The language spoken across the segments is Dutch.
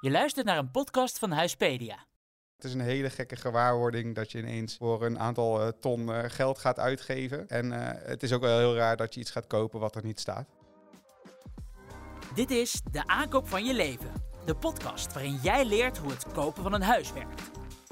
Je luistert naar een podcast van Huispedia. Het is een hele gekke gewaarwording dat je ineens voor een aantal eh, ton eh, geld gaat uitgeven. En eh, het is ook wel heel raar dat je iets gaat kopen wat er niet staat. Dit is De Aankoop van Je Leven. De podcast waarin jij leert hoe het kopen van een huis werkt.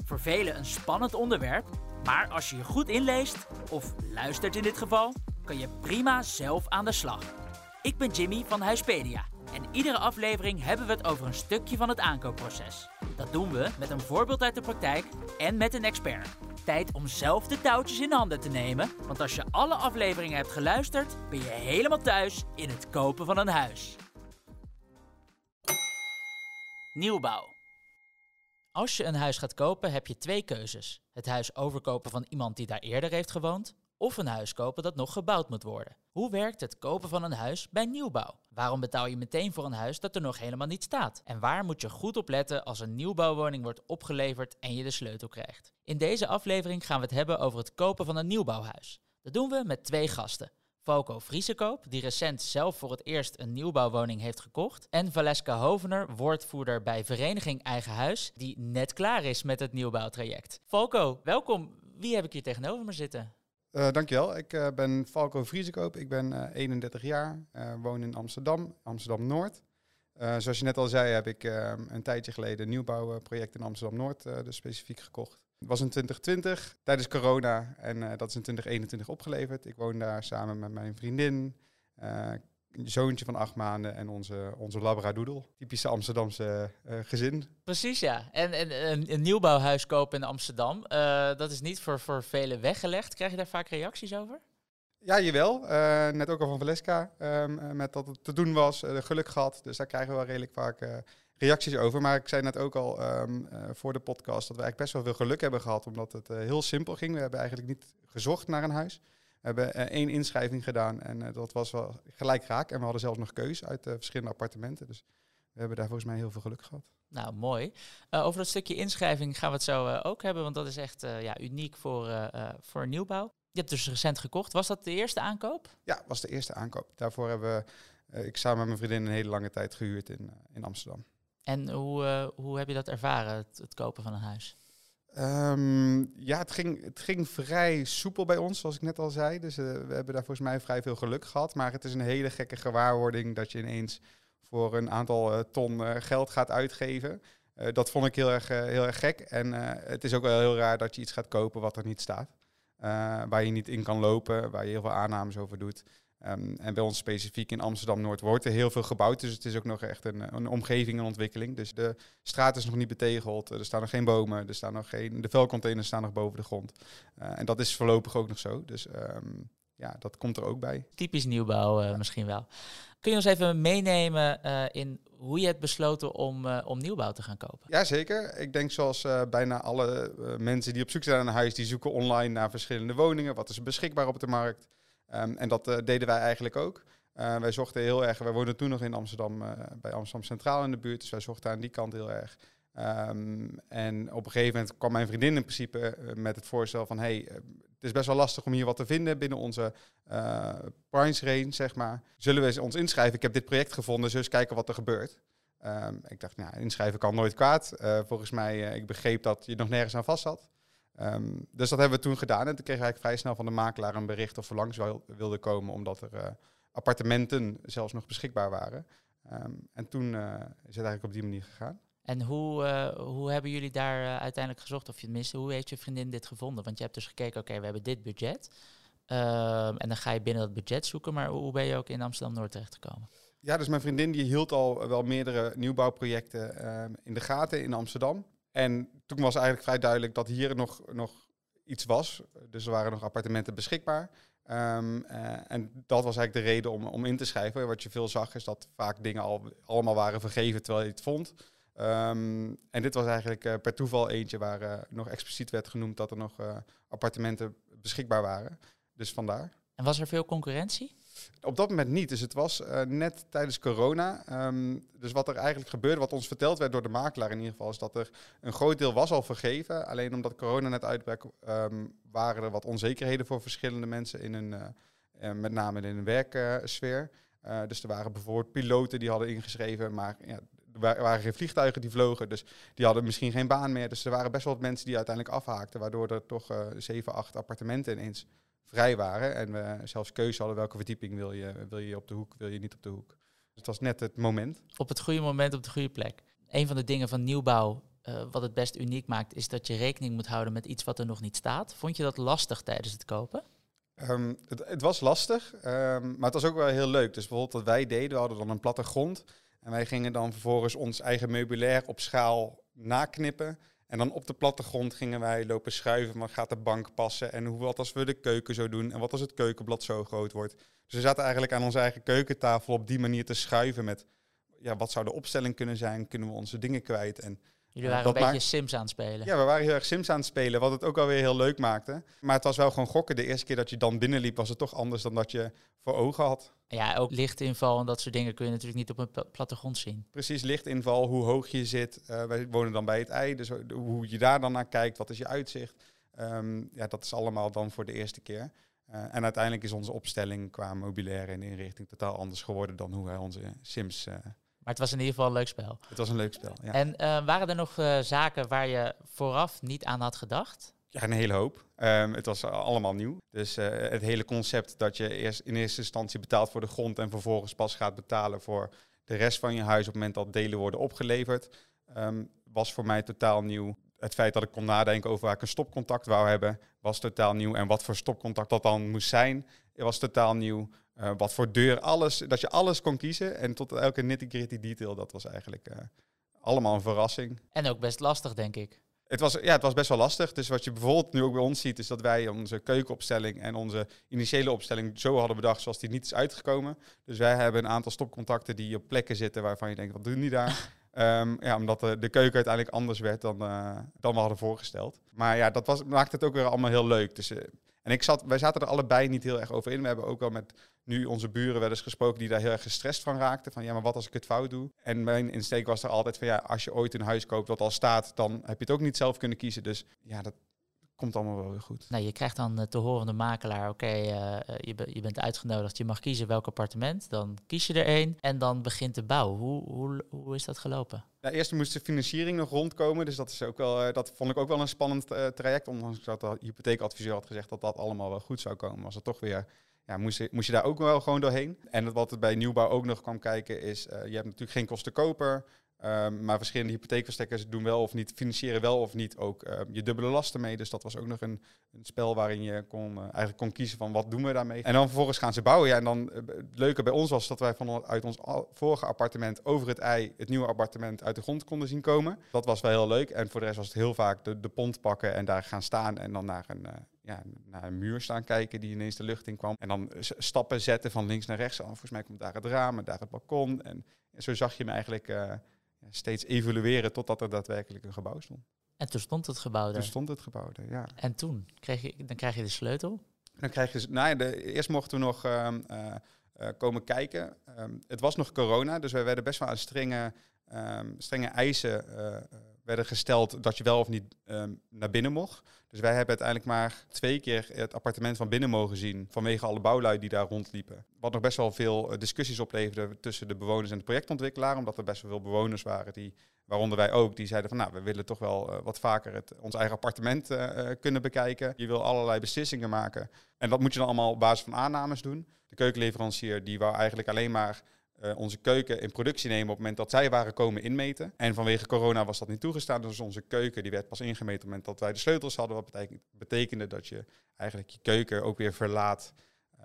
Voor velen een spannend onderwerp, maar als je je goed inleest, of luistert in dit geval, kan je prima zelf aan de slag. Ik ben Jimmy van Huispedia en iedere aflevering hebben we het over een stukje van het aankoopproces. Dat doen we met een voorbeeld uit de praktijk en met een expert. Tijd om zelf de touwtjes in handen te nemen, want als je alle afleveringen hebt geluisterd, ben je helemaal thuis in het kopen van een huis. Nieuwbouw. Als je een huis gaat kopen, heb je twee keuzes: het huis overkopen van iemand die daar eerder heeft gewoond, of een huis kopen dat nog gebouwd moet worden. Hoe werkt het kopen van een huis bij nieuwbouw? Waarom betaal je meteen voor een huis dat er nog helemaal niet staat? En waar moet je goed op letten als een nieuwbouwwoning wordt opgeleverd en je de sleutel krijgt? In deze aflevering gaan we het hebben over het kopen van een nieuwbouwhuis. Dat doen we met twee gasten. Falco Vriesekoop, die recent zelf voor het eerst een nieuwbouwwoning heeft gekocht. En Valeska Hovener, woordvoerder bij Vereniging Eigen Huis, die net klaar is met het nieuwbouwtraject. Falco, welkom. Wie heb ik hier tegenover me zitten? Uh, dankjewel, ik uh, ben Falco Vriesekoop. Ik ben uh, 31 jaar, woon in Amsterdam, Amsterdam-Noord. zoals je net al zei, heb ik een tijdje geleden een nieuwbouwproject in Amsterdam-Noord dus specifiek gekocht. Het was in 2020 tijdens corona en dat is in 2021 opgeleverd. Ik woon daar samen met mijn vriendin, zoontje van acht maanden en onze, onze labradoodle. Typische Amsterdamse uh, gezin. Precies, ja. En, en een, een nieuwbouwhuis kopen in Amsterdam, uh, dat is niet voor, voor velen weggelegd. Krijg je daar vaak reacties over? Ja, jawel. Uh, net ook al van Valeska, um, met dat het te doen was, geluk gehad. Dus daar krijgen we wel redelijk vaak reacties over. Maar ik zei net ook al um, voor de podcast dat we eigenlijk best wel veel geluk hebben gehad, omdat het heel simpel ging. We hebben eigenlijk niet gezocht naar een huis. We hebben uh, één inschrijving gedaan en uh, dat was wel gelijk raak. En we hadden zelfs nog keus uit uh, verschillende appartementen. Dus we hebben daar volgens mij heel veel geluk gehad. Nou, mooi. over dat stukje inschrijving gaan we het zo ook hebben, want dat is echt ja, uniek voor, voor nieuwbouw. Je hebt dus recent gekocht. Was dat de eerste aankoop? Ja, was de eerste aankoop. Daarvoor hebben we, ik samen met mijn vriendin een hele lange tijd gehuurd in, in Amsterdam. En hoe, hoe heb je dat ervaren, het, het kopen van een huis? Um, ja, het ging, het ging vrij soepel bij ons, zoals ik net al zei. Dus uh, we hebben daar volgens mij vrij veel geluk gehad. Maar het is een hele gekke gewaarwording dat je ineens voor een aantal uh, ton uh, geld gaat uitgeven. dat vond ik heel erg, heel erg gek. En het is ook wel heel raar dat je iets gaat kopen wat er niet staat. waar je niet in kan lopen, waar je heel veel aannames over doet. Um, en bij ons specifiek in Amsterdam-Noord wordt er heel veel gebouwd. Dus het is ook nog echt een, een omgeving, een ontwikkeling. Dus de straat is nog niet betegeld. Er staan nog geen bomen. Er staan nog geen, de vuilcontainers staan nog boven de grond. Uh, en dat is voorlopig ook nog zo. Dus um, ja, dat komt er ook bij. Typisch nieuwbouw uh, misschien wel. Kun je ons even meenemen uh, in hoe je hebt besloten om, om nieuwbouw te gaan kopen? Jazeker. Ik denk zoals bijna alle mensen die op zoek zijn naar een huis... die zoeken online naar verschillende woningen. Wat is er beschikbaar op de markt? Um, en dat uh, deden wij eigenlijk ook. Uh, wij zochten heel erg, wij woonden toen nog in Amsterdam, uh, bij Amsterdam Centraal in de buurt, dus wij zochten aan die kant heel erg. Um, en op een gegeven moment kwam mijn vriendin in principe met het voorstel van, hey, het is best wel lastig om hier wat te vinden binnen onze price range, zeg maar. Zullen we ons inschrijven? Ik heb dit project gevonden, dus kijken wat er gebeurt. Um, ik dacht, nou, inschrijven kan nooit kwaad. volgens mij, ik begreep dat je nog nergens aan vast zat. Um, dus dat hebben we toen gedaan. En toen kreeg ik vrij snel van de makelaar een bericht of we langs wilden komen, omdat er uh, appartementen zelfs nog beschikbaar waren. Um, en toen uh, is het eigenlijk op die manier gegaan. En hoe, uh, hoe hebben jullie daar uiteindelijk gezocht? Of je tenminste, hoe heeft je vriendin dit gevonden? Want je hebt dus gekeken, oké, okay, we hebben dit budget. Um, en dan ga je binnen dat budget zoeken. Maar hoe ben je ook in Amsterdam-Noord terechtgekomen? Ja, dus mijn vriendin die hield al wel meerdere nieuwbouwprojecten in de gaten in Amsterdam. En toen was eigenlijk vrij duidelijk dat hier nog, nog iets was. Dus er waren nog appartementen beschikbaar. Um, uh, en dat was eigenlijk de reden om, om in te schrijven. Wat je veel zag is dat vaak dingen al, allemaal waren vergeven terwijl je het vond. Um, en dit was eigenlijk uh, per toeval eentje waar uh, nog expliciet werd genoemd dat er nog appartementen beschikbaar waren. Dus vandaar. En was er veel concurrentie? Op dat moment niet. Dus het was uh, net tijdens corona. Um, dus wat er eigenlijk gebeurde, wat ons verteld werd door de makelaar in ieder geval, is dat er een groot deel was al vergeven. Alleen omdat corona net uitbrak, um, waren er wat onzekerheden voor verschillende mensen in hun, uh, uh, met name in hun werksfeer. dus er waren bijvoorbeeld piloten die hadden ingeschreven, maar ja, er waren geen vliegtuigen die vlogen, dus die hadden misschien geen baan meer. Dus er waren best wel wat mensen die uiteindelijk afhaakten, waardoor er toch uh, zeven, acht appartementen ineens vrij waren. En we zelfs keuze hadden welke verdieping wil je, wil je op de hoek, wil je niet op de hoek. Dus het was net het moment. Op het goede moment, op de goede plek. Een van de dingen van nieuwbouw, uh, wat het best uniek maakt, is dat je rekening moet houden met iets wat er nog niet staat. Vond je dat lastig tijdens het kopen? Um, het, het, was lastig, um, maar het was ook wel heel leuk. Dus bijvoorbeeld wat wij deden, we hadden dan een platte grond. En wij gingen dan vervolgens ons eigen meubilair op schaal naknippen. En dan op de plattegrond gingen wij lopen schuiven. Maar gaat de bank passen? En hoe, wat als we de keuken zo doen? En wat als het keukenblad zo groot wordt? Dus we zaten eigenlijk aan onze eigen keukentafel op die manier te schuiven met... Ja, wat zou de opstelling kunnen zijn? Kunnen we onze dingen kwijt? En Jullie waren een beetje Sims aan het spelen. Ja, we waren heel erg Sims aan het spelen, wat het ook alweer heel leuk maakte. Maar het was wel gewoon gokken. De eerste keer dat je dan binnenliep, was het toch anders dan dat je voor ogen had. Ja, ook lichtinval en dat soort dingen kun je natuurlijk niet op een plattegrond zien. Precies, lichtinval, hoe hoog je zit. Uh, wij wonen dan bij het ei, dus hoe je daar dan naar kijkt, wat is je uitzicht. Um, ja, dat is allemaal dan voor de eerste keer. Uh, en uiteindelijk is onze opstelling qua mobilair en inrichting totaal anders geworden dan hoe wij onze Sims uh, maar het was in ieder geval een leuk spel. Het was een leuk spel, ja. En uh, waren er nog zaken waar je vooraf niet aan had gedacht? Een hele hoop. Um, het was allemaal nieuw. Dus uh, het hele concept dat je eerst in eerste instantie betaalt voor de grond en vervolgens pas gaat betalen voor de rest van je huis op het moment dat delen worden opgeleverd, um, was voor mij totaal nieuw. Het feit dat ik kon nadenken over waar ik een stopcontact wou hebben, was totaal nieuw. En wat voor stopcontact dat dan moest zijn, was totaal nieuw. Uh, wat voor deur, alles, dat je alles kon kiezen. En tot elke nitty-gritty detail, dat was eigenlijk uh, allemaal een verrassing. En ook best lastig, denk ik. Het was, ja, het was best wel lastig. Dus wat je bijvoorbeeld nu ook bij ons ziet, is dat wij onze keukenopstelling en onze initiële opstelling zo hadden bedacht zoals die niet is uitgekomen. Dus wij hebben een aantal stopcontacten die op plekken zitten waarvan je denkt, wat doen die daar? um, ja, omdat de, de, keuken uiteindelijk anders werd dan, uh, dan we hadden voorgesteld. Maar ja, dat was, maakte het ook weer allemaal heel leuk. Dus, uh, en ik zat, wij zaten er allebei niet heel erg over in. We hebben ook wel met nu onze buren wel eens gesproken die daar heel erg gestrest van raakten. Van ja, maar wat als ik het fout doe? En mijn insteek was er altijd van ja, als je ooit een huis koopt wat al staat, dan heb je het ook niet zelf kunnen kiezen. Dus ja, dat komt allemaal wel weer goed. Nou, je krijgt dan uh, te horen van de makelaar, oké, okay, uh, je, be je, bent uitgenodigd, je mag kiezen welk appartement. Dan kies je er één en dan begint de bouw. Hoe, hoe, hoe is dat gelopen? Nou, eerst moest de financiering nog rondkomen, dus dat, is ook wel, uh, dat vond ik ook wel een spannend traject. Ondanks dat de hypotheekadviseur had gezegd dat dat allemaal wel goed zou komen, was het toch weer ja, moest, je, moest je daar ook wel gewoon doorheen. En wat er bij nieuwbouw ook nog kwam kijken is, uh, je hebt natuurlijk geen kostenkoper. Um, maar verschillende hypotheekverstekkers doen wel of niet, financieren wel of niet ook uh, je dubbele lasten mee. Dus dat was ook nog een, een spel waarin je kon, uh, eigenlijk kon kiezen van wat doen we daarmee. En dan vervolgens gaan ze bouwen. Ja, en dan het leuke bij ons was dat wij vanuit ons vorige appartement over het ei het nieuwe appartement uit de grond konden zien komen. Dat was wel heel leuk. En voor de rest was het heel vaak de, de pont pakken en daar gaan staan en dan naar een ja, naar een muur staan kijken die ineens de lucht in kwam. En dan stappen zetten van links naar rechts. Oh, volgens mij komt daar het raam en daar het balkon. En, en zo zag je hem eigenlijk uh, steeds evolueren totdat er daadwerkelijk een gebouw stond. En toen stond het gebouw Toen stond het gebouw er, ja. En toen? Kreeg je, dan krijg je de sleutel? Dan krijg je, nou ja, de, eerst mochten we nog uh, uh, komen kijken. Um, het was nog corona, dus wij werden best wel aan strenge, um, strenge eisen werden gesteld dat je wel of niet um, naar binnen mocht. Dus wij hebben uiteindelijk maar twee keer het appartement van binnen mogen zien vanwege alle bouwlui die daar rondliepen. Wat nog best wel veel uh, discussies opleverde tussen de bewoners en de projectontwikkelaar, omdat er best wel veel bewoners waren die, waaronder wij ook, die zeiden van nou, we willen toch wel uh, wat vaker het, ons eigen appartement uh, kunnen bekijken. Je wil allerlei beslissingen maken. En dat moet je dan allemaal op basis van aannames doen. De keukenleverancier die wou eigenlijk alleen maar uh, onze keuken in productie nemen op het moment dat zij waren komen inmeten. En vanwege corona was dat niet toegestaan. Dus onze keuken die werd pas ingemeten op het moment dat wij de sleutels hadden. Wat betekende, dat je eigenlijk je keuken ook weer verlaat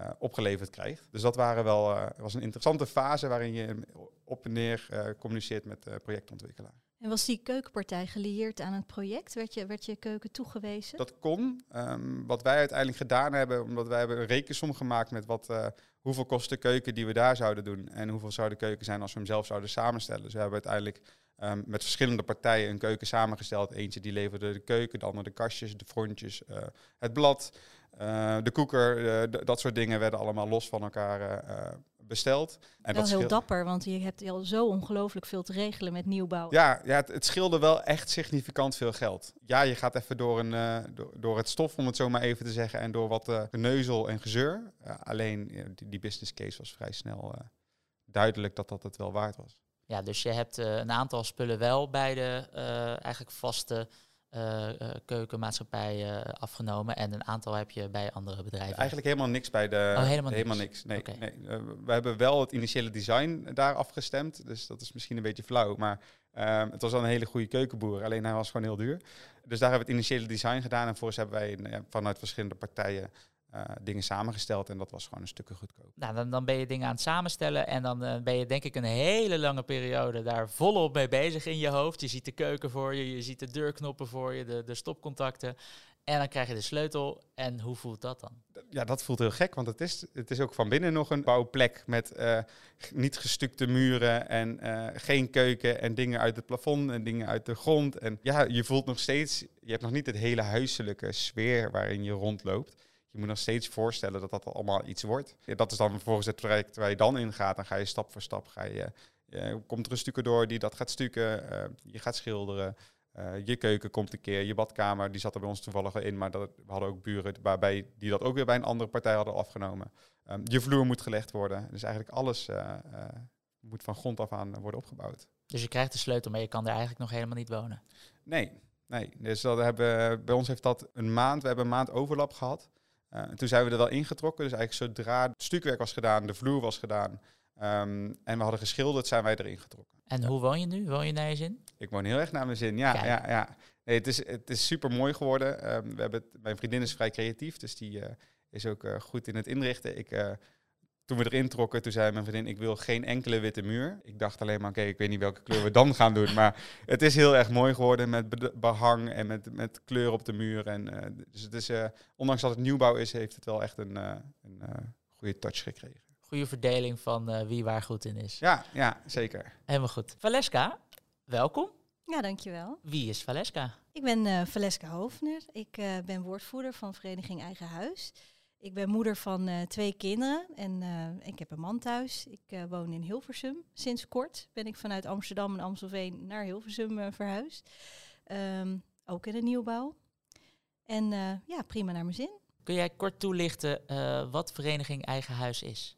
uh, opgeleverd krijgt. Dus dat waren wel, uh, was een interessante fase waarin je op en neer communiceert met de projectontwikkelaar. En was die keukenpartij gelieerd aan het project? Werd je, werd je keuken toegewezen? Dat kon. Um, wat wij uiteindelijk gedaan hebben, omdat wij hebben een rekensom gemaakt met wat, uh, hoeveel kost de keuken die we daar zouden doen en hoeveel zou de keuken zijn als we hem zelf zouden samenstellen. Dus we hebben uiteindelijk um, met verschillende partijen een keuken samengesteld. Eentje die leverde de keuken, de andere de kastjes, de frontjes, uh, het blad, uh, de koeker. dat soort dingen werden allemaal los van elkaar besteld. En wel dat heel dapper, want je hebt al zo ongelooflijk veel te regelen met nieuwbouw. Ja, ja het, het, scheelde wel echt significant veel geld. Ja, je gaat even door, een, uh, door, door, het stof, om het zo maar even te zeggen, en door wat uh, geneuzel en gezeur. Uh, alleen die, die, business case was vrij snel duidelijk dat dat het wel waard was. Ja, dus je hebt eh, een aantal spullen wel bij de eh, eigenlijk vaste uh, keukenmaatschappijen afgenomen en een aantal heb je bij andere bedrijven. Eigenlijk helemaal niks bij de. Oh, helemaal, helemaal niks. Nee, nee. we hebben wel het initiële design daar afgestemd, dus dat is misschien een beetje flauw, maar ehm, het was al een hele goede keukenboer, alleen hij was gewoon heel duur. Dus daar hebben we het initiële design gedaan en volgens hebben wij vanuit verschillende partijen uh, dingen samengesteld. En dat was gewoon een stukje goedkoop. Nou, dan, dan ben je dingen aan het samenstellen. En dan uh, ben je denk ik een hele lange periode daar volop mee bezig in je hoofd. Je ziet de keuken voor je, je ziet de deurknoppen voor je, de, de stopcontacten. En dan krijg je de sleutel. En hoe voelt dat dan? Ja, dat voelt heel gek, want het is, het is ook van binnen nog een bouwplek met uh, niet gestukte muren en uh, geen keuken en dingen uit het plafond en dingen uit de grond. En ja, je voelt nog steeds, je hebt nog niet het hele huiselijke sfeer waarin je rondloopt je moet nog steeds voorstellen dat dat allemaal iets wordt. Ja, dat is dan vervolgens het traject waar je dan in gaat. Dan ga je stap voor stap, ga je, uh, komt er een stukken door die dat gaat stukken. Uh, je gaat schilderen. Uh, je keuken komt een keer, je badkamer, die zat er bij ons toevallig in, maar dat, we hadden ook buren waarbij die dat ook weer bij een andere partij hadden afgenomen. Um, je vloer moet gelegd worden. Dus eigenlijk alles moet van grond af aan worden opgebouwd. Dus je krijgt de sleutel, maar je kan er eigenlijk nog helemaal niet wonen? Nee, nee. Dus dat hebben, bij ons heeft dat een maand, we hebben een maand overlap gehad. Uh, toen zijn we er wel ingetrokken. Dus eigenlijk zodra het stukwerk was gedaan, de vloer was gedaan um, en we hadden geschilderd, zijn wij erin getrokken. En ja. hoe woon je nu? Woon je naar je zin? Ik woon heel erg naar mijn zin, ja. ja, ja. Nee, het, is, het is super mooi geworden. Um, we hebben het, mijn vriendin is vrij creatief, dus die uh, is ook uh, goed in het inrichten. Ik toen we erin trokken, toen zei mijn vriendin, ik wil geen enkele witte muur. Ik dacht alleen maar, oké, okay, ik weet niet welke kleur we dan gaan doen. Maar het is heel erg mooi geworden met behang en met, met kleur op de muur. En, uh, dus het is, uh, ondanks dat het nieuwbouw is, heeft het wel echt een, uh, een goede touch gekregen. Goede verdeling van wie waar goed in is. Ja, ja, zeker. Helemaal goed. Valeska, welkom. Ja, dankjewel. Wie is Valeska? Ik ben Valeska Hoofner. Ik ben woordvoerder van Vereniging Eigen Huis. Ik ben moeder van uh, twee kinderen en uh, ik heb een man thuis. Ik uh, woon in Hilversum. Sinds kort ben ik vanuit Amsterdam en Amstelveen naar Hilversum verhuisd. Um, ook in de nieuwbouw. En ja, prima naar mijn zin. Kun jij kort toelichten wat Vereniging Eigen Huis is?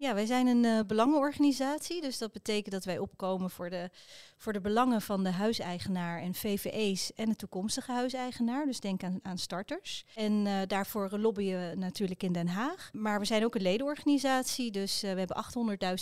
Ja, wij zijn een uh, belangenorganisatie. Dus dat betekent dat wij opkomen voor de, voor de belangen van de huiseigenaar en VVE's en de toekomstige huiseigenaar. Dus denk aan, aan starters. En uh, daarvoor lobbyen we natuurlijk in Den Haag. Maar we zijn ook een ledenorganisatie. Dus uh, we hebben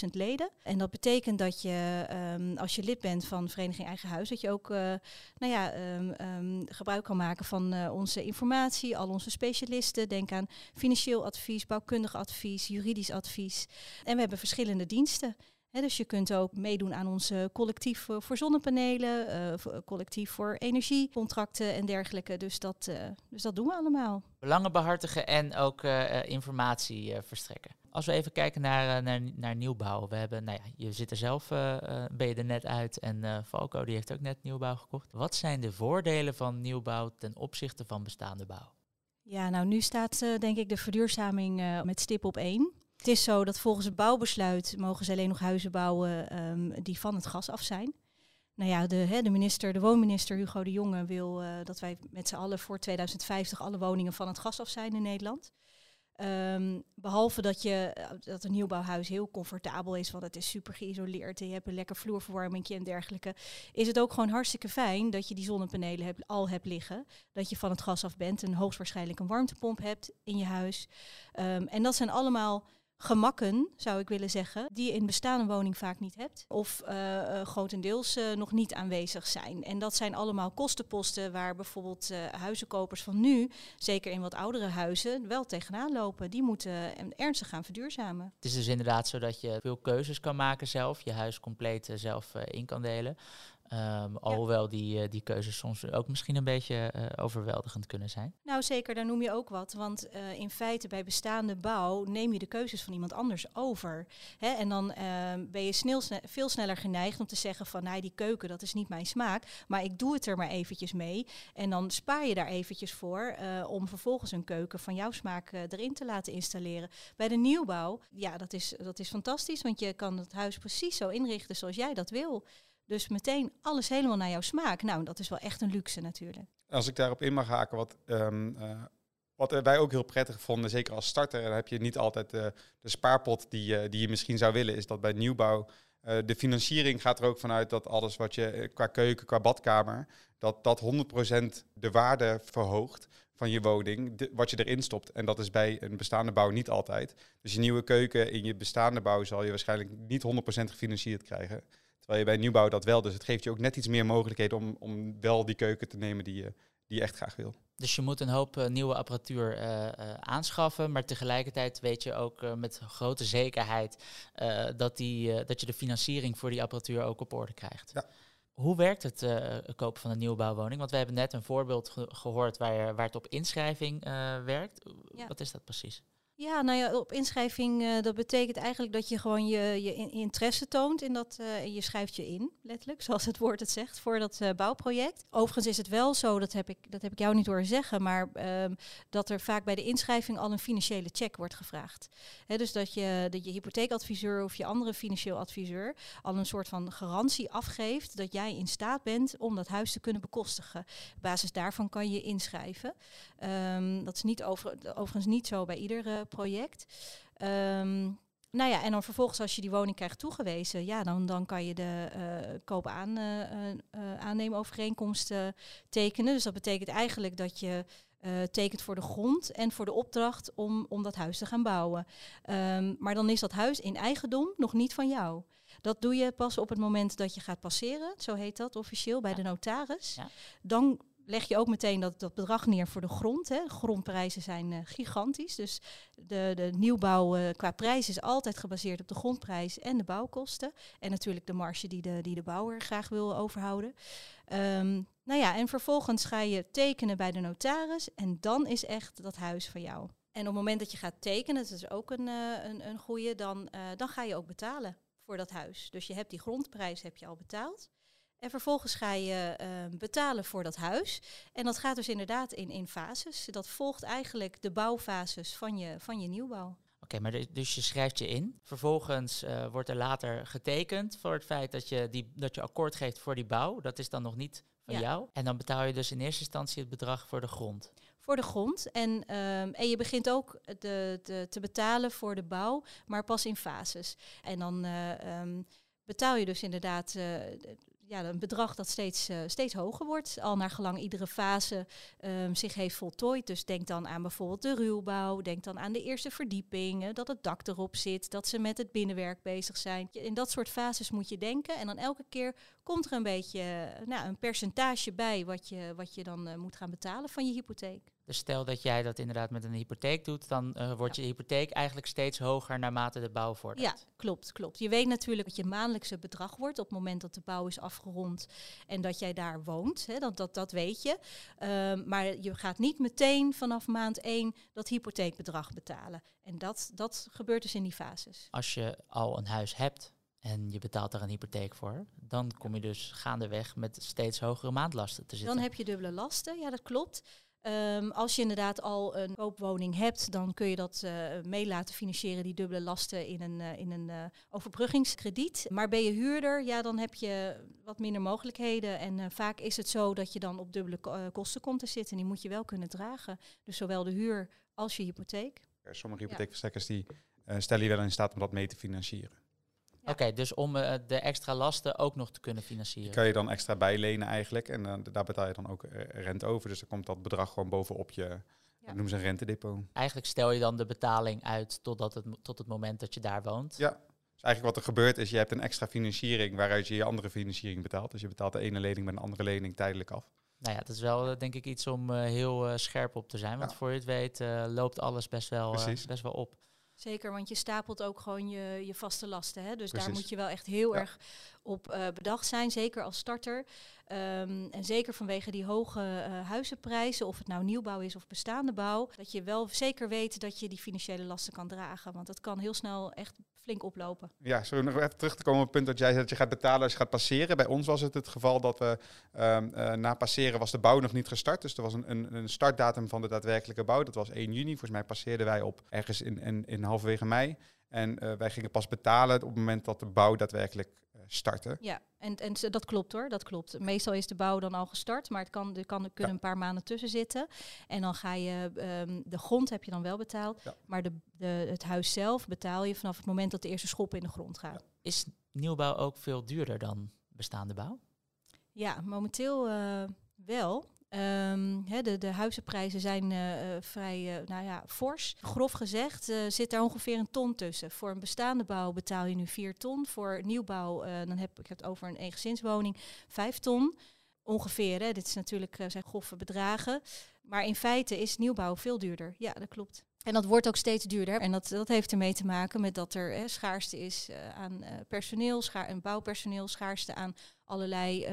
800.000 leden. En dat betekent dat je, um, als je lid bent van Vereniging Eigen Huis, dat je ook nou ja, um, um, gebruik kan maken van onze informatie, al onze specialisten. Denk aan financieel advies, bouwkundig advies, juridisch advies. En we hebben verschillende diensten. He, dus je kunt ook meedoen aan ons collectief voor zonnepanelen, uh, collectief voor energiecontracten en dergelijke. Dus dat, uh, dus dat doen we allemaal. Belangen behartigen en ook uh, informatie verstrekken. Als we even kijken naar, naar, naar nieuwbouw. We hebben, nou ja, je zit er zelf, ben je er net uit en Falco die heeft ook net nieuwbouw gekocht. Wat zijn de voordelen van nieuwbouw ten opzichte van bestaande bouw? Ja, nou nu staat denk ik de verduurzaming met stip op één. Het is zo dat volgens het bouwbesluit mogen ze alleen nog huizen bouwen um, die van het gas af zijn. Nou ja, de, hè, de minister, de woonminister Hugo de Jonge wil uh, dat wij met z'n allen voor 2050 alle woningen van het gas af zijn in Nederland. Um, behalve dat, je, dat een nieuwbouwhuis heel comfortabel is, want het is super geïsoleerd en je hebt een lekker vloerverwarming en dergelijke, is het ook gewoon hartstikke fijn dat je die zonnepanelen al hebt liggen. Dat je van het gas af bent en hoogstwaarschijnlijk een warmtepomp hebt in je huis. Um, en dat zijn allemaal gemakken, zou ik willen zeggen, die je in bestaande woning vaak niet hebt. Of uh, grotendeels uh, nog niet aanwezig zijn. En dat zijn allemaal kostenposten waar bijvoorbeeld huizenkopers van nu, zeker in wat oudere huizen, wel tegenaan lopen. Die moeten ernstig gaan verduurzamen. Het is dus inderdaad zo dat je veel keuzes kan maken zelf, je huis compleet zelf in kan delen. Um, alhoewel die, uh, die keuzes soms ook misschien een beetje uh, overweldigend kunnen zijn. Nou zeker, daar noem je ook wat. Want uh, in feite bij bestaande bouw neem je de keuzes van iemand anders over. Hè? En dan ehm, ben je snel, sne veel sneller geneigd om te zeggen van... nou, die keuken, dat is niet mijn smaak. Maar ik doe het er maar eventjes mee. En dan spaar je daar eventjes voor om vervolgens een keuken van jouw smaak erin te laten installeren. Bij de nieuwbouw, ja, dat is, dat is fantastisch. Want je kan het huis precies zo inrichten zoals jij dat wil. Dus meteen alles helemaal naar jouw smaak. Nou, dat is wel echt een luxe natuurlijk. Als ik daarop in mag haken, wat um, uh, Wat wij ook heel prettig vonden, zeker als starter, dan heb je niet altijd de spaarpot die, die je misschien zou willen, is dat bij nieuwbouw de financiering gaat er ook vanuit dat alles wat je qua keuken, qua badkamer, dat dat 100% de waarde verhoogt van je woning, wat je erin stopt. En dat is bij een bestaande bouw niet altijd. Dus je nieuwe keuken in je bestaande bouw zal je waarschijnlijk niet 100% gefinancierd krijgen. Terwijl je bij nieuwbouw dat wel. Dus het geeft je ook net iets meer mogelijkheden om, om wel die keuken te nemen die je, die je echt graag wil. Dus je moet een hoop uh, nieuwe apparatuur uh, uh, aanschaffen, maar tegelijkertijd weet je ook met grote zekerheid dat, die, dat je de financiering voor die apparatuur ook op orde krijgt. Ja. Hoe werkt het kopen van een nieuwbouwwoning? Want we hebben net een voorbeeld gehoord waar, waar het op inschrijving werkt. Wat is dat precies? Ja, nou ja, op inschrijving, uh, dat betekent eigenlijk dat je gewoon je, je interesse toont in dat, uh, je schrijft je in, letterlijk, zoals het woord het zegt, voor dat uh, bouwproject. Overigens is het wel zo, dat heb ik, dat heb ik jou niet horen zeggen, maar um, dat er vaak bij de inschrijving al een financiële check wordt gevraagd. Dus dat je, dat je hypotheekadviseur of je andere financieel adviseur al een soort van garantie afgeeft dat jij in staat bent om dat huis te kunnen bekostigen. Op basis daarvan kan je inschrijven. Um, dat is niet over, overigens niet zo bij ieder project. Um, nou ja, en dan vervolgens als je die woning krijgt toegewezen, ja, dan, dan kan je de uh, koop-aan uh, uh, aannemovereenkomst tekenen. Dus dat betekent eigenlijk dat je tekent voor de grond en voor de opdracht om, om dat huis te gaan bouwen. Um, maar dan is dat huis in eigendom nog niet van jou. Dat doe je pas op het moment dat je gaat passeren, zo heet dat officieel, bij ja. de notaris. Ja. Dan leg je ook meteen dat, dat bedrag neer voor de grond. Hè. grondprijzen zijn uh, gigantisch. Dus de, de nieuwbouw uh, qua prijs is altijd gebaseerd op de grondprijs en de bouwkosten. En natuurlijk de marge die de, die de bouwer graag wil overhouden. Um, nou ja, en vervolgens ga je tekenen bij de notaris. En dan is echt dat huis van jou. En op het moment dat je gaat tekenen, dat is ook een, uh, een, een goede, dan, dan ga je ook betalen voor dat huis. Dus je hebt die grondprijs heb je al betaald. En vervolgens ga je uh, betalen voor dat huis. En dat gaat dus inderdaad in, in fases. Dat volgt eigenlijk de bouwfases van je, van je nieuwbouw. Oké, maar dus je schrijft je in. Vervolgens uh, wordt er later getekend voor het feit dat je, die, dat je akkoord geeft voor die bouw. Dat is dan nog niet van ja. jou. En dan betaal je dus in eerste instantie het bedrag voor de grond. Voor de grond. En, um, en je begint ook de, de, te betalen voor de bouw, maar pas in fases. En dan uh, um, betaal je dus inderdaad uh, ja, een bedrag dat steeds, uh, steeds hoger wordt, al naar gelang iedere fase um, zich heeft voltooid. Dus denk dan aan bijvoorbeeld de ruwbouw, denk dan aan de eerste verdieping, uh, dat het dak erop zit, dat ze met het binnenwerk bezig zijn. In dat soort fases moet je denken en dan elke keer komt er een beetje nou, een percentage bij wat je, wat je dan uh, moet gaan betalen van je hypotheek. Dus stel dat jij dat inderdaad met een hypotheek doet, dan uh, wordt ja. je hypotheek eigenlijk steeds hoger naarmate de bouw vordert. Ja, klopt, klopt. Je weet natuurlijk dat je maandelijkse bedrag wordt op het moment dat de bouw is afgerond en dat jij daar woont. Hè, dat, dat, dat weet je. Um, maar je gaat niet meteen vanaf maand 1 dat hypotheekbedrag betalen. En dat, dat gebeurt dus in die fases. Als je al een huis hebt en je betaalt daar een hypotheek voor, dan kom je dus gaandeweg met steeds hogere maandlasten te zitten. Dan heb je dubbele lasten, ja dat klopt. Um, als je inderdaad al een koopwoning hebt, dan kun je dat uh, mee laten financieren, die dubbele lasten in een, uh, in een uh, overbruggingskrediet. Maar ben je huurder, ja, dan heb je wat minder mogelijkheden. En vaak is het zo dat je dan op dubbele ko kosten komt te zitten. En die moet je wel kunnen dragen. Dus zowel de huur als je hypotheek. Sommige hypotheekverstrekkers die stellen je wel in staat om dat mee te financieren. Oké, okay, dus om uh, de extra lasten ook nog te kunnen financieren. Die kan je dan extra bijlenen eigenlijk. En uh, daar betaal je dan ook uh, rente over. Dus dan komt dat bedrag gewoon bovenop je, ja. noemen ze een rentedepot. Eigenlijk stel je dan de betaling uit totdat het, tot het moment dat je daar woont. Ja, dus eigenlijk wat er gebeurt is, je hebt een extra financiering waaruit je je andere financiering betaalt. Dus je betaalt de ene lening met een andere lening tijdelijk af. Nou ja, dat is wel denk ik iets om heel scherp op te zijn. Want ja. voor je het weet loopt alles best wel, best wel op. Zeker, want je stapelt ook gewoon je, je vaste lasten. Hè? Dus Precies. daar moet je wel echt heel ja. erg op uh, bedacht zijn, zeker als starter. Um, en zeker vanwege die hoge uh, huizenprijzen, of het nou nieuwbouw is of bestaande bouw, dat je wel zeker weet dat je die financiële lasten kan dragen. Want dat kan heel snel echt flink oplopen. Ja, we nog even terug te komen op het punt dat jij zei dat je gaat betalen als je gaat passeren. Bij ons was het het geval dat we um, uh, na passeren was de bouw nog niet gestart. Dus er was een, een, een, startdatum van de daadwerkelijke bouw. Dat was 1 juni. Volgens mij passeerden wij op ergens in, in, in halverwege mei. En uh, wij gingen pas betalen op het moment dat de bouw daadwerkelijk starten. Ja, en, en dat klopt hoor, dat klopt. Meestal is de bouw dan al gestart, maar het kan, er, kan, er kunnen een paar maanden tussen zitten. En dan ga je, ehm, de grond heb je dan wel betaald, maar de, de, het huis zelf betaal je vanaf het moment dat de eerste schop in de grond gaat. Is nieuwbouw ook veel duurder dan bestaande bouw? Ja, momenteel uh, wel. Um, de, de huizenprijzen zijn uh, vrij uh, nou ja, fors. Grof gezegd zit daar ongeveer een ton tussen. Voor een bestaande bouw betaal je nu 4 ton. Voor nieuwbouw, dan heb ik het over een eengezinswoning, 5 ton. Ongeveer, hè. dit is natuurlijk, zijn grove bedragen. Maar in feite is nieuwbouw veel duurder. Ja, dat klopt. En dat wordt ook steeds duurder. En dat, dat heeft ermee te maken met dat er hè, schaarste is aan personeel, schaar, en bouwpersoneel, schaarste aan allerlei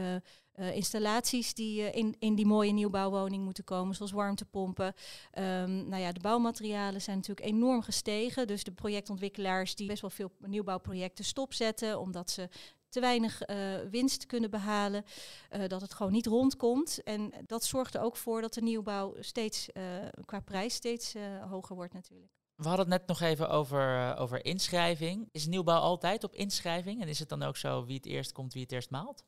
uh, installaties die uh, in, in die mooie nieuwbouwwoning moeten komen, zoals warmtepompen. Um, nou ja, de bouwmaterialen zijn natuurlijk enorm gestegen. Dus de projectontwikkelaars die best wel veel nieuwbouwprojecten stopzetten, omdat ze te weinig uh, winst kunnen behalen, dat het gewoon niet rondkomt. En dat zorgt er ook voor dat de nieuwbouw steeds qua prijs steeds hoger wordt natuurlijk. We hadden het net nog even over, over inschrijving. Is nieuwbouw altijd op inschrijving? En is het dan ook zo wie het eerst komt, wie het eerst maalt?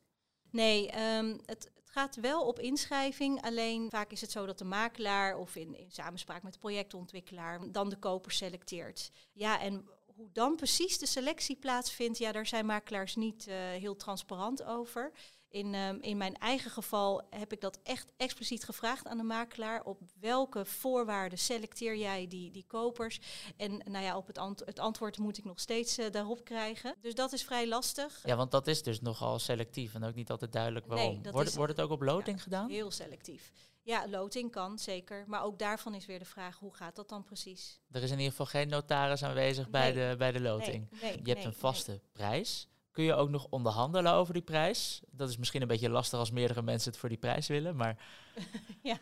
Nee, um, het, het, gaat wel op inschrijving. Alleen vaak is het zo dat de makelaar of in, in samenspraak met de projectontwikkelaar dan de koper selecteert. Ja, en hoe dan precies de selectie plaatsvindt, ja, daar zijn makelaars niet uh, heel transparant over. In, um, in mijn eigen geval heb ik dat echt expliciet gevraagd aan de makelaar. Op welke voorwaarden selecteer jij die, die kopers? En nou ja, op het, ant het antwoord moet ik nog steeds uh, daarop krijgen. Dus dat is vrij lastig. Ja, want dat is dus nogal selectief en ook niet altijd duidelijk waarom. Nee, wordt, wordt het ook op loting ja, gedaan? Heel selectief. Ja, loting kan zeker. Maar ook daarvan is weer de vraag, hoe gaat dat dan precies? Er is in ieder geval geen notaris aanwezig nee. bij, de, bij de loting. Nee, nee, Je hebt een vaste prijs. Kun je ook nog onderhandelen over die prijs? Dat is misschien een beetje lastig als meerdere mensen het voor die prijs willen, maar... ja,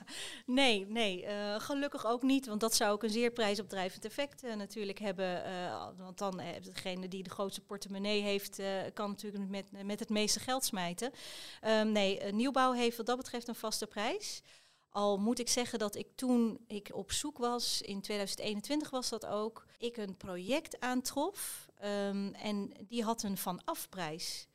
nee, nee, uh, gelukkig ook niet, want dat zou ook een zeer prijsopdrijvend effect uh, natuurlijk hebben. Uh, want dan uh, degene die de grootste portemonnee heeft, kan natuurlijk met, met het meeste geld smijten. Um, nee, nieuwbouw heeft wat dat betreft een vaste prijs. Al moet ik zeggen dat ik toen ik op zoek was, in 2021 was dat ook, ik een project aantrof Um, en die had een van-afprijs.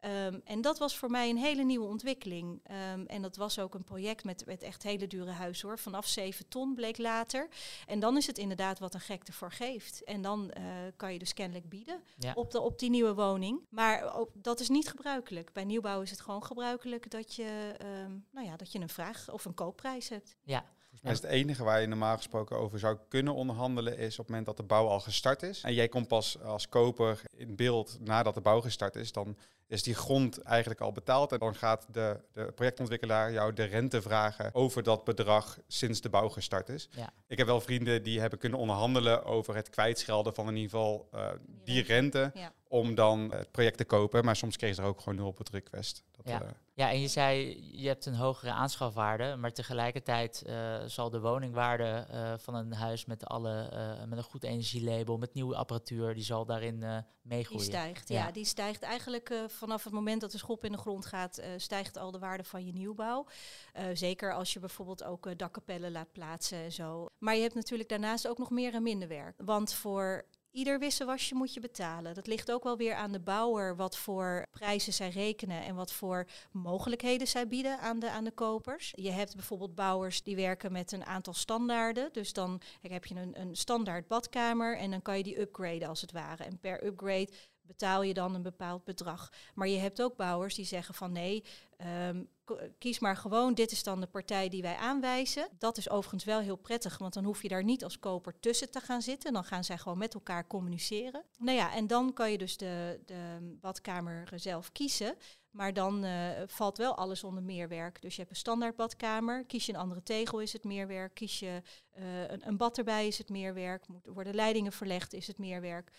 Um, en dat was voor mij een hele nieuwe ontwikkeling. Um, en dat was ook een project met, met echt hele dure huizen hoor. Vanaf 7 ton bleek later. En dan is het inderdaad wat een gek ervoor geeft. En dan uh, kan je dus kennelijk bieden ja. op, de, op die nieuwe woning. Maar ook, dat is niet gebruikelijk. Bij nieuwbouw is het gewoon gebruikelijk dat je, um, nou ja, dat je een vraag of een koopprijs hebt. Ja, het enige waar je normaal gesproken over zou kunnen onderhandelen is op het moment dat de bouw al gestart is. En jij komt pas als koper in beeld nadat de bouw gestart is, dan is die grond eigenlijk al betaald. En dan gaat de, de projectontwikkelaar jou de rente vragen over dat bedrag sinds de bouw gestart is. Ja. Ik heb wel vrienden die hebben kunnen onderhandelen over het kwijtschelden van in ieder geval uh, die rente. Ja om dan het project te kopen. Maar soms kreeg ze er ook gewoon nul op het request. Dat, ja. Uh, ja, en je zei, je hebt een hogere aanschafwaarde, maar tegelijkertijd uh, zal de woningwaarde uh, van een huis met, alle, met een goed energielabel, met nieuwe apparatuur, die zal daarin meegroeien. Die stijgt, ja. ja die stijgt eigenlijk vanaf het moment dat de schop in de grond gaat, stijgt al de waarde van je nieuwbouw. zeker als je bijvoorbeeld ook dakkapellen laat plaatsen en zo. Maar je hebt natuurlijk daarnaast ook nog meer en minder werk. Want voor Ieder wisselwasje moet je betalen. Dat ligt ook wel weer aan de bouwer wat voor prijzen zij rekenen en wat voor mogelijkheden zij bieden aan de, aan de kopers. Je hebt bijvoorbeeld bouwers die werken met een aantal standaarden. Dus dan heb je een, een standaard badkamer en dan kan je die upgraden als het ware. En per upgrade betaal je dan een bepaald bedrag. Maar je hebt ook bouwers die zeggen van nee, um, kies maar gewoon, dit is dan de partij die wij aanwijzen. Dat is overigens wel heel prettig, want dan hoef je daar niet als koper tussen te gaan zitten. Dan gaan zij gewoon met elkaar communiceren. Nou ja, en dan kan je dus de, de badkamer zelf kiezen. Maar dan uh, valt wel alles onder meerwerk. Dus je hebt een standaard badkamer. Kies je een andere tegel is het meerwerk. Kies je uh, een, een bad erbij is het meerwerk. Worden leidingen verlegd is het meerwerk.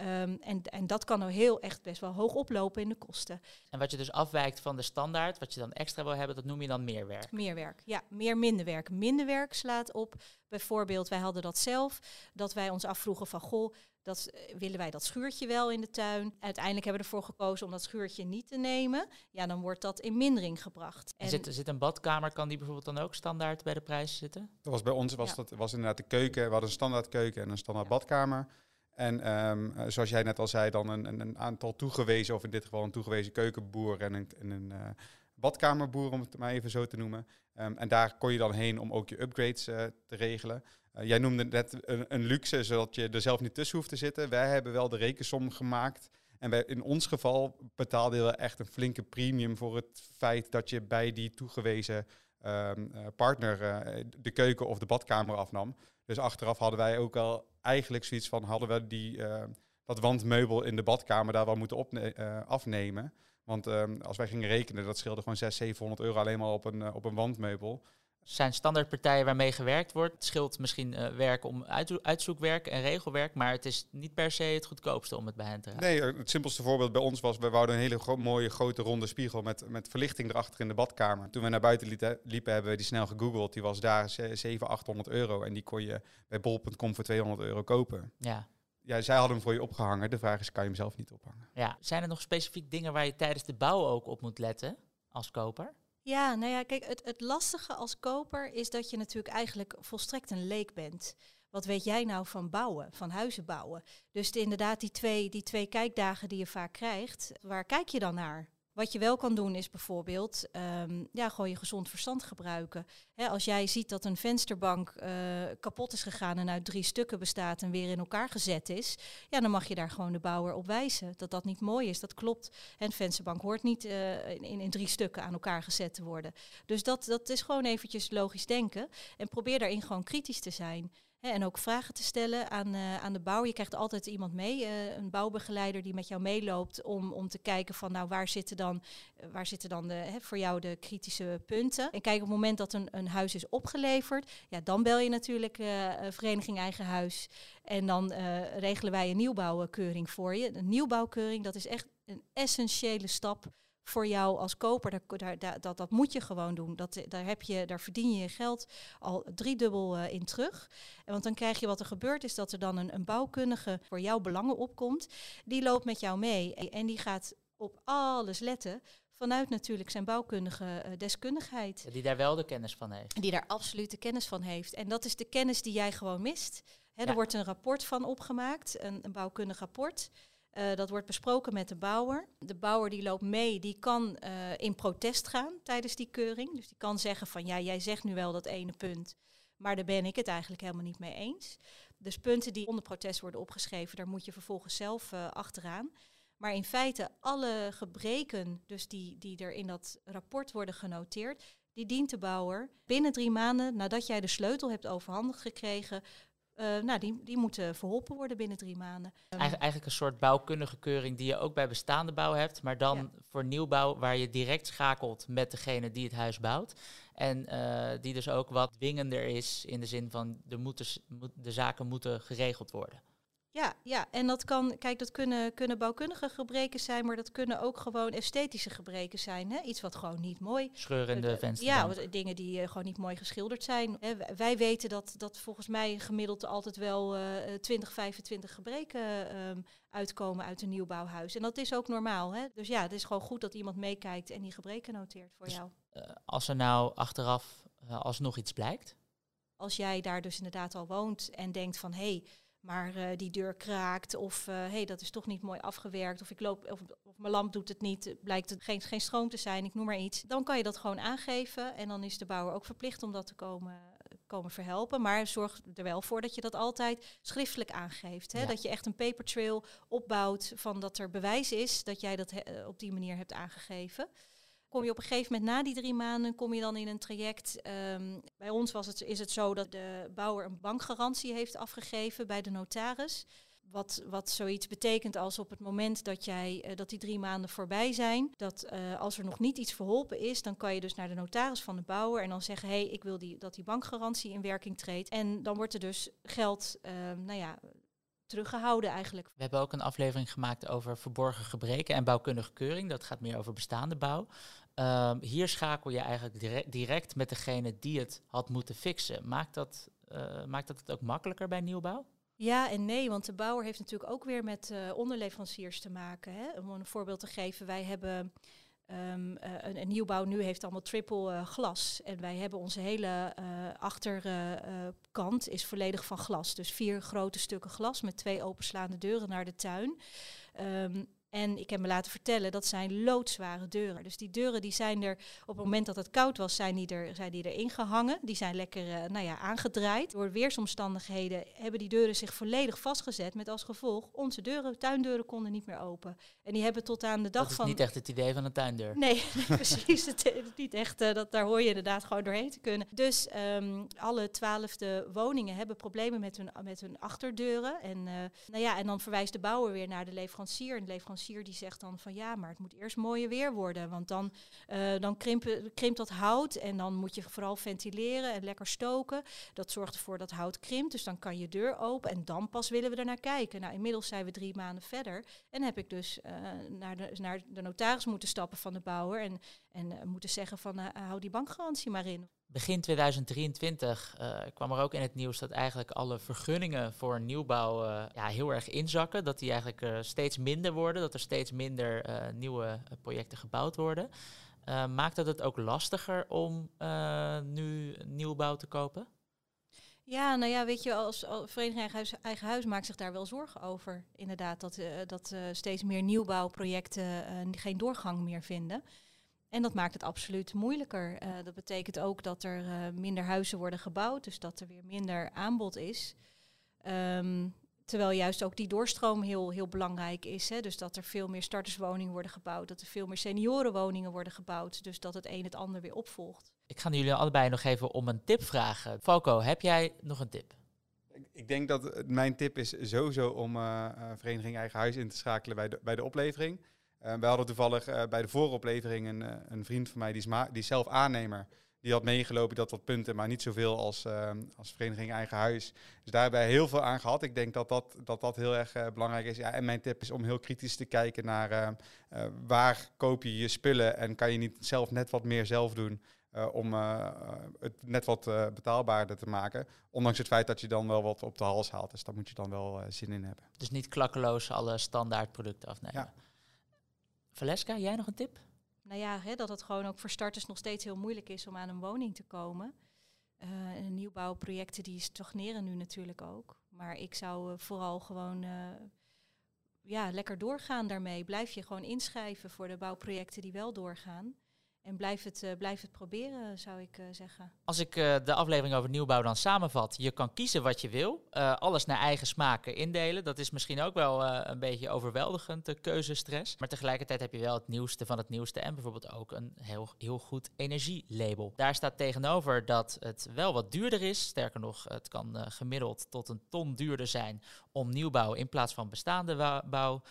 Um, en, en dat kan nou heel echt best wel hoog oplopen in de kosten. En wat je dus afwijkt van de standaard, wat je dan extra wil hebben, dat noem je dan meerwerk? Meerwerk, ja. Meer minder werk. Minder werk slaat op, bijvoorbeeld, wij hadden dat zelf, dat wij ons afvroegen van, goh, dat, uh, willen wij dat schuurtje wel in de tuin? Uiteindelijk hebben we ervoor gekozen om dat schuurtje niet te nemen. Ja, dan wordt dat in mindering gebracht. En, en zit, zit, een badkamer, kan die bijvoorbeeld dan ook standaard bij de prijs zitten? Dat was bij ons, was, ja. dat, was inderdaad de keuken. We hadden een standaard keuken en een standaard ja. badkamer. En ehm, zoals jij net al zei, dan een, een, aantal toegewezen, of in dit geval een toegewezen keukenboer en een, en een badkamerboer, om het maar even zo te noemen. Ehm, en daar kon je dan heen om ook je upgrades te regelen. jij noemde net een, een, luxe, zodat je er zelf niet tussen hoeft te zitten. Wij hebben wel de rekensom gemaakt en wij, in ons geval betaalden we echt een flinke premium voor het feit dat je bij die toegewezen ehm, eh, partner uh, de keuken of de badkamer afnam. Dus achteraf hadden wij ook al eigenlijk zoiets van, hadden we die, uh, dat wandmeubel in de badkamer daar wel moeten afnemen. Want ehm, als wij gingen rekenen, dat scheelde gewoon 600, 700 euro alleen maar op een, op een wandmeubel zijn standaardpartijen waarmee gewerkt wordt. Het scheelt misschien uh, werk om uitzoekwerk en regelwerk, maar het is niet per se het goedkoopste om het bij hen te raken. Nee, het simpelste voorbeeld bij ons was, we wouden een hele mooie grote ronde spiegel met, met verlichting erachter in de badkamer. Toen we naar buiten liepen, hebben we die snel gegoogeld. Die was daar 700, 800 euro en die kon je bij bol.com voor 200 euro kopen. Ja. Ja, zij hadden hem voor je opgehangen. De vraag is, kan je hem zelf niet ophangen? Ja. Zijn er nog specifiek dingen waar je tijdens de bouw ook op moet letten als koper? Ja, nou ja, kijk, het, het lastige als koper is dat je natuurlijk eigenlijk volstrekt een leek bent. Wat weet jij nou van bouwen, van huizen bouwen? Dus inderdaad, die twee, die twee kijkdagen die je vaak krijgt, waar kijk je dan naar? Wat je wel kan doen is bijvoorbeeld um, ja, gewoon je gezond verstand gebruiken. als jij ziet dat een vensterbank uh, kapot is gegaan en uit drie stukken bestaat en weer in elkaar gezet is, ja, dan mag je daar gewoon de bouwer op wijzen. Dat dat niet mooi is, dat klopt. En een vensterbank hoort niet uh, in, in drie stukken aan elkaar gezet te worden. Dus dat, dat is gewoon eventjes logisch denken. En probeer daarin gewoon kritisch te zijn en ook vragen te stellen aan, uh, aan de bouwer. Je krijgt altijd iemand mee, uh, een bouwbegeleider die met jou meeloopt om, om te kijken van nou waar zitten dan, uh, waar zitten dan de, voor jou de kritische punten. En kijk op het moment dat een, een huis is opgeleverd, ja, dan bel je natuurlijk Vereniging Eigen Huis. En dan regelen wij een nieuwbouwkeuring voor je. Een nieuwbouwkeuring, dat is echt een essentiële stap voor jou als koper. Daar, daar, dat, dat moet je gewoon doen. Dat, daar, heb je, daar verdien je je geld al driedubbel uh, in terug. En want dan krijg je wat er gebeurt, is dat er dan een, een bouwkundige voor jouw belangen opkomt. Die loopt met jou mee en die gaat op alles letten. Vanuit natuurlijk zijn bouwkundige uh, deskundigheid. Die daar wel de kennis van heeft. Die daar absoluut de kennis van heeft. En dat is de kennis die jij gewoon mist. Er wordt een rapport van opgemaakt, een, een bouwkundig rapport. Uh, dat wordt besproken met de bouwer. De bouwer die loopt mee, die kan uh, in protest gaan tijdens die keuring. Dus die kan zeggen van ja, jij zegt nu wel dat ene punt, maar daar ben ik het eigenlijk helemaal niet mee eens. Dus punten die onder protest worden opgeschreven, daar moet je vervolgens zelf uh, achteraan. Maar in feite alle gebreken, dus die, die er in dat rapport worden genoteerd, die dient de bouwer binnen drie maanden nadat jij de sleutel hebt overhandigd gekregen, uh, nou, die, die moeten verholpen worden binnen drie maanden. Eigen, eigenlijk een soort bouwkundige keuring die je ook bij bestaande bouw hebt, maar dan voor nieuwbouw waar je direct schakelt met degene die het huis bouwt. En uh, die dus ook wat dwingender is in de zin van de, moeten, de zaken moeten geregeld worden. Ja, ja, en dat kan, kijk, dat kunnen, kunnen bouwkundige gebreken zijn, maar dat kunnen ook gewoon esthetische gebreken zijn. Hè? Iets wat gewoon niet mooi. Scheurende uh, vensters. Ja, dingen die uh, gewoon niet mooi geschilderd zijn. Hè? Wij weten dat, dat volgens mij gemiddeld altijd wel uh, 20, 25 gebreken um, uitkomen uit een nieuwbouwhuis. En dat is ook normaal. Hè? Dus ja, het is gewoon goed dat iemand meekijkt en die gebreken noteert voor dus, jou. Eh, als er nou achteraf alsnog iets blijkt? Als jij daar dus inderdaad al woont en denkt van hé. Hey, maar uh, die deur kraakt of hé, uh, hey, dat is toch niet mooi afgewerkt of ik loop of, of mijn lamp doet het niet, blijkt het geen, geen stroom te zijn, ik noem maar iets. Dan kan je dat gewoon aangeven en dan is de bouwer ook verplicht om dat te komen, komen verhelpen. Maar zorg er wel voor dat je dat altijd schriftelijk aangeeft. Hè? Ja. Dat je echt een paper trail opbouwt van dat er bewijs is dat jij dat op die manier hebt aangegeven kom je op een gegeven moment na die drie maanden, kom je dan in een traject. Um, bij ons was het, is het zo dat de bouwer een bankgarantie heeft afgegeven bij de notaris. Wat, wat zoiets betekent als op het moment dat, jij, uh, dat die drie maanden voorbij zijn, dat uh, als er nog niet iets verholpen is, dan kan je dus naar de notaris van de bouwer en dan zeggen, hé, hey, ik wil die, dat die bankgarantie in werking treedt. En dan wordt er dus geld, uh, nou ja, teruggehouden eigenlijk. We hebben ook een aflevering gemaakt over verborgen gebreken en bouwkundige keuring. Dat gaat meer over bestaande bouw. Um, hier schakel je eigenlijk direct, direct, met degene die het had moeten fixen. Maakt dat, uh, maakt dat het ook makkelijker bij nieuwbouw? Ja en nee, want de bouwer heeft natuurlijk ook weer met uh, onderleveranciers te maken. Hè? Om een voorbeeld te geven, wij hebben Um, een, een, nieuwbouw nu heeft allemaal triple glas. En wij hebben onze hele achterkant is volledig van glas. Dus vier grote stukken glas met twee openslaande deuren naar de tuin. Um, en ik heb me laten vertellen, dat zijn loodzware deuren. Dus die deuren die zijn er, op het moment dat het koud was, zijn die, er, zijn die erin gehangen. Die zijn lekker uh, nou ja, aangedraaid. Door weersomstandigheden hebben die deuren zich volledig vastgezet. Met als gevolg, onze deuren, tuindeuren konden niet meer open. En die hebben tot aan de dag van... Dat is niet echt het idee van een tuindeur. Nee, precies. Het, niet echt, uh, dat, daar hoor je inderdaad gewoon doorheen te kunnen. Dus um, alle twaalfde woningen hebben problemen met hun, met hun achterdeuren. En, uh, nou ja, en dan verwijst de bouwer weer naar de leverancier. En de leverancier die zegt dan van ja, maar het moet eerst mooie weer worden. Want dan, uh, dan krimpen, krimpt dat hout en dan moet je vooral ventileren en lekker stoken. Dat zorgt ervoor dat hout krimpt, dus dan kan je deur open en dan pas willen we er naar kijken. Nou, inmiddels zijn we drie maanden verder en heb ik dus uh, naar, de, naar de notaris moeten stappen van de bouwer en, en uh, moeten zeggen van hou die bankgarantie maar in. Begin 2023 uh, kwam er ook in het nieuws dat eigenlijk alle vergunningen voor nieuwbouw uh, ja, heel erg inzakken. Dat die eigenlijk uh, steeds minder worden, dat er steeds minder nieuwe projecten gebouwd worden. maakt dat het ook lastiger om nu nieuwbouw te kopen? Ja, nou ja, weet je, als, als Vereniging eigen huis, eigen huis, maakt zich daar wel zorgen over. Inderdaad, dat, dat steeds meer nieuwbouwprojecten geen doorgang meer vinden. En dat maakt het absoluut moeilijker. Uh, dat betekent ook dat er uh, minder huizen worden gebouwd, dus dat er weer minder aanbod is. Um, terwijl juist ook die doorstroom heel, heel belangrijk is. Hè? Dus dat er veel meer starterswoningen worden gebouwd, dat er veel meer seniorenwoningen worden gebouwd. Dus dat het een het ander weer opvolgt. Ik ga jullie allebei nog even om een tip vragen. Falco, heb jij nog een tip? Ik denk dat mijn tip is sowieso om uh, Vereniging Eigen Huis in te schakelen bij de, bij de oplevering. Uh, we hadden toevallig uh, bij de vooroplevering een, uh, een vriend van mij, die is, die is zelf aannemer. Die had meegelopen, dat wat punten, maar niet zoveel als, als vereniging eigen huis. Dus daar hebben wij heel veel aan gehad. Ik denk dat dat, dat, dat heel erg belangrijk is. Ja, en mijn tip is om heel kritisch te kijken naar waar koop je je spullen en kan je niet zelf net wat meer zelf doen. om het net wat betaalbaarder te maken. Ondanks het feit dat je dan wel wat op de hals haalt. Dus daar moet je dan wel zin in hebben. Dus niet klakkeloos alle standaard producten afnemen. Ja. Valeska, jij nog een tip? Nou ja, hè, dat het gewoon ook voor starters nog steeds heel moeilijk is om aan een woning te komen. Uh, nieuwbouwprojecten die stagneren nu natuurlijk ook. Maar ik zou uh, vooral gewoon uh, ja, lekker doorgaan daarmee. Blijf je gewoon inschrijven voor de bouwprojecten die wel doorgaan. En blijf het, uh, blijf het proberen, zou ik uh, zeggen. Als ik uh, de aflevering over nieuwbouw dan samenvat, je kan kiezen wat je wil. alles naar eigen smaken indelen. Dat is misschien ook wel een beetje overweldigend, de keuzestress. Maar tegelijkertijd heb je wel het nieuwste van het nieuwste. En bijvoorbeeld ook een heel, heel goed energielabel. Daar staat tegenover dat het wel wat duurder is. Sterker nog, het kan gemiddeld tot een ton duurder zijn om nieuwbouw in plaats van bestaande bouw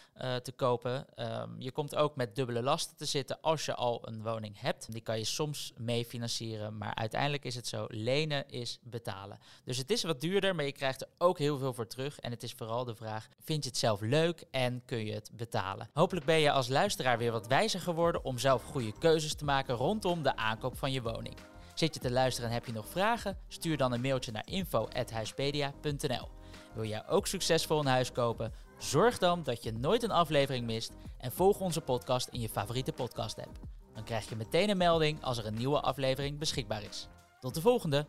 te kopen. Um, je komt ook met dubbele lasten te zitten als je al een woning hebt hebt. Die kan je soms mee financieren, maar uiteindelijk is het zo, lenen is betalen. Dus het is wat duurder, maar je krijgt er ook heel veel voor terug. En het is vooral de vraag, vind je het zelf leuk en kun je het betalen? Hopelijk ben je als luisteraar weer wat wijzer geworden om zelf goede keuzes te maken rondom de aankoop van je woning. Zit je te luisteren en heb je nog vragen? Stuur dan een mailtje naar info.huispedia.nl. Wil jij ook succesvol een huis kopen? Zorg dan dat je nooit een aflevering mist en volg onze podcast in je favoriete podcast app. Dan krijg je meteen een melding als er een nieuwe aflevering beschikbaar is. Tot de volgende!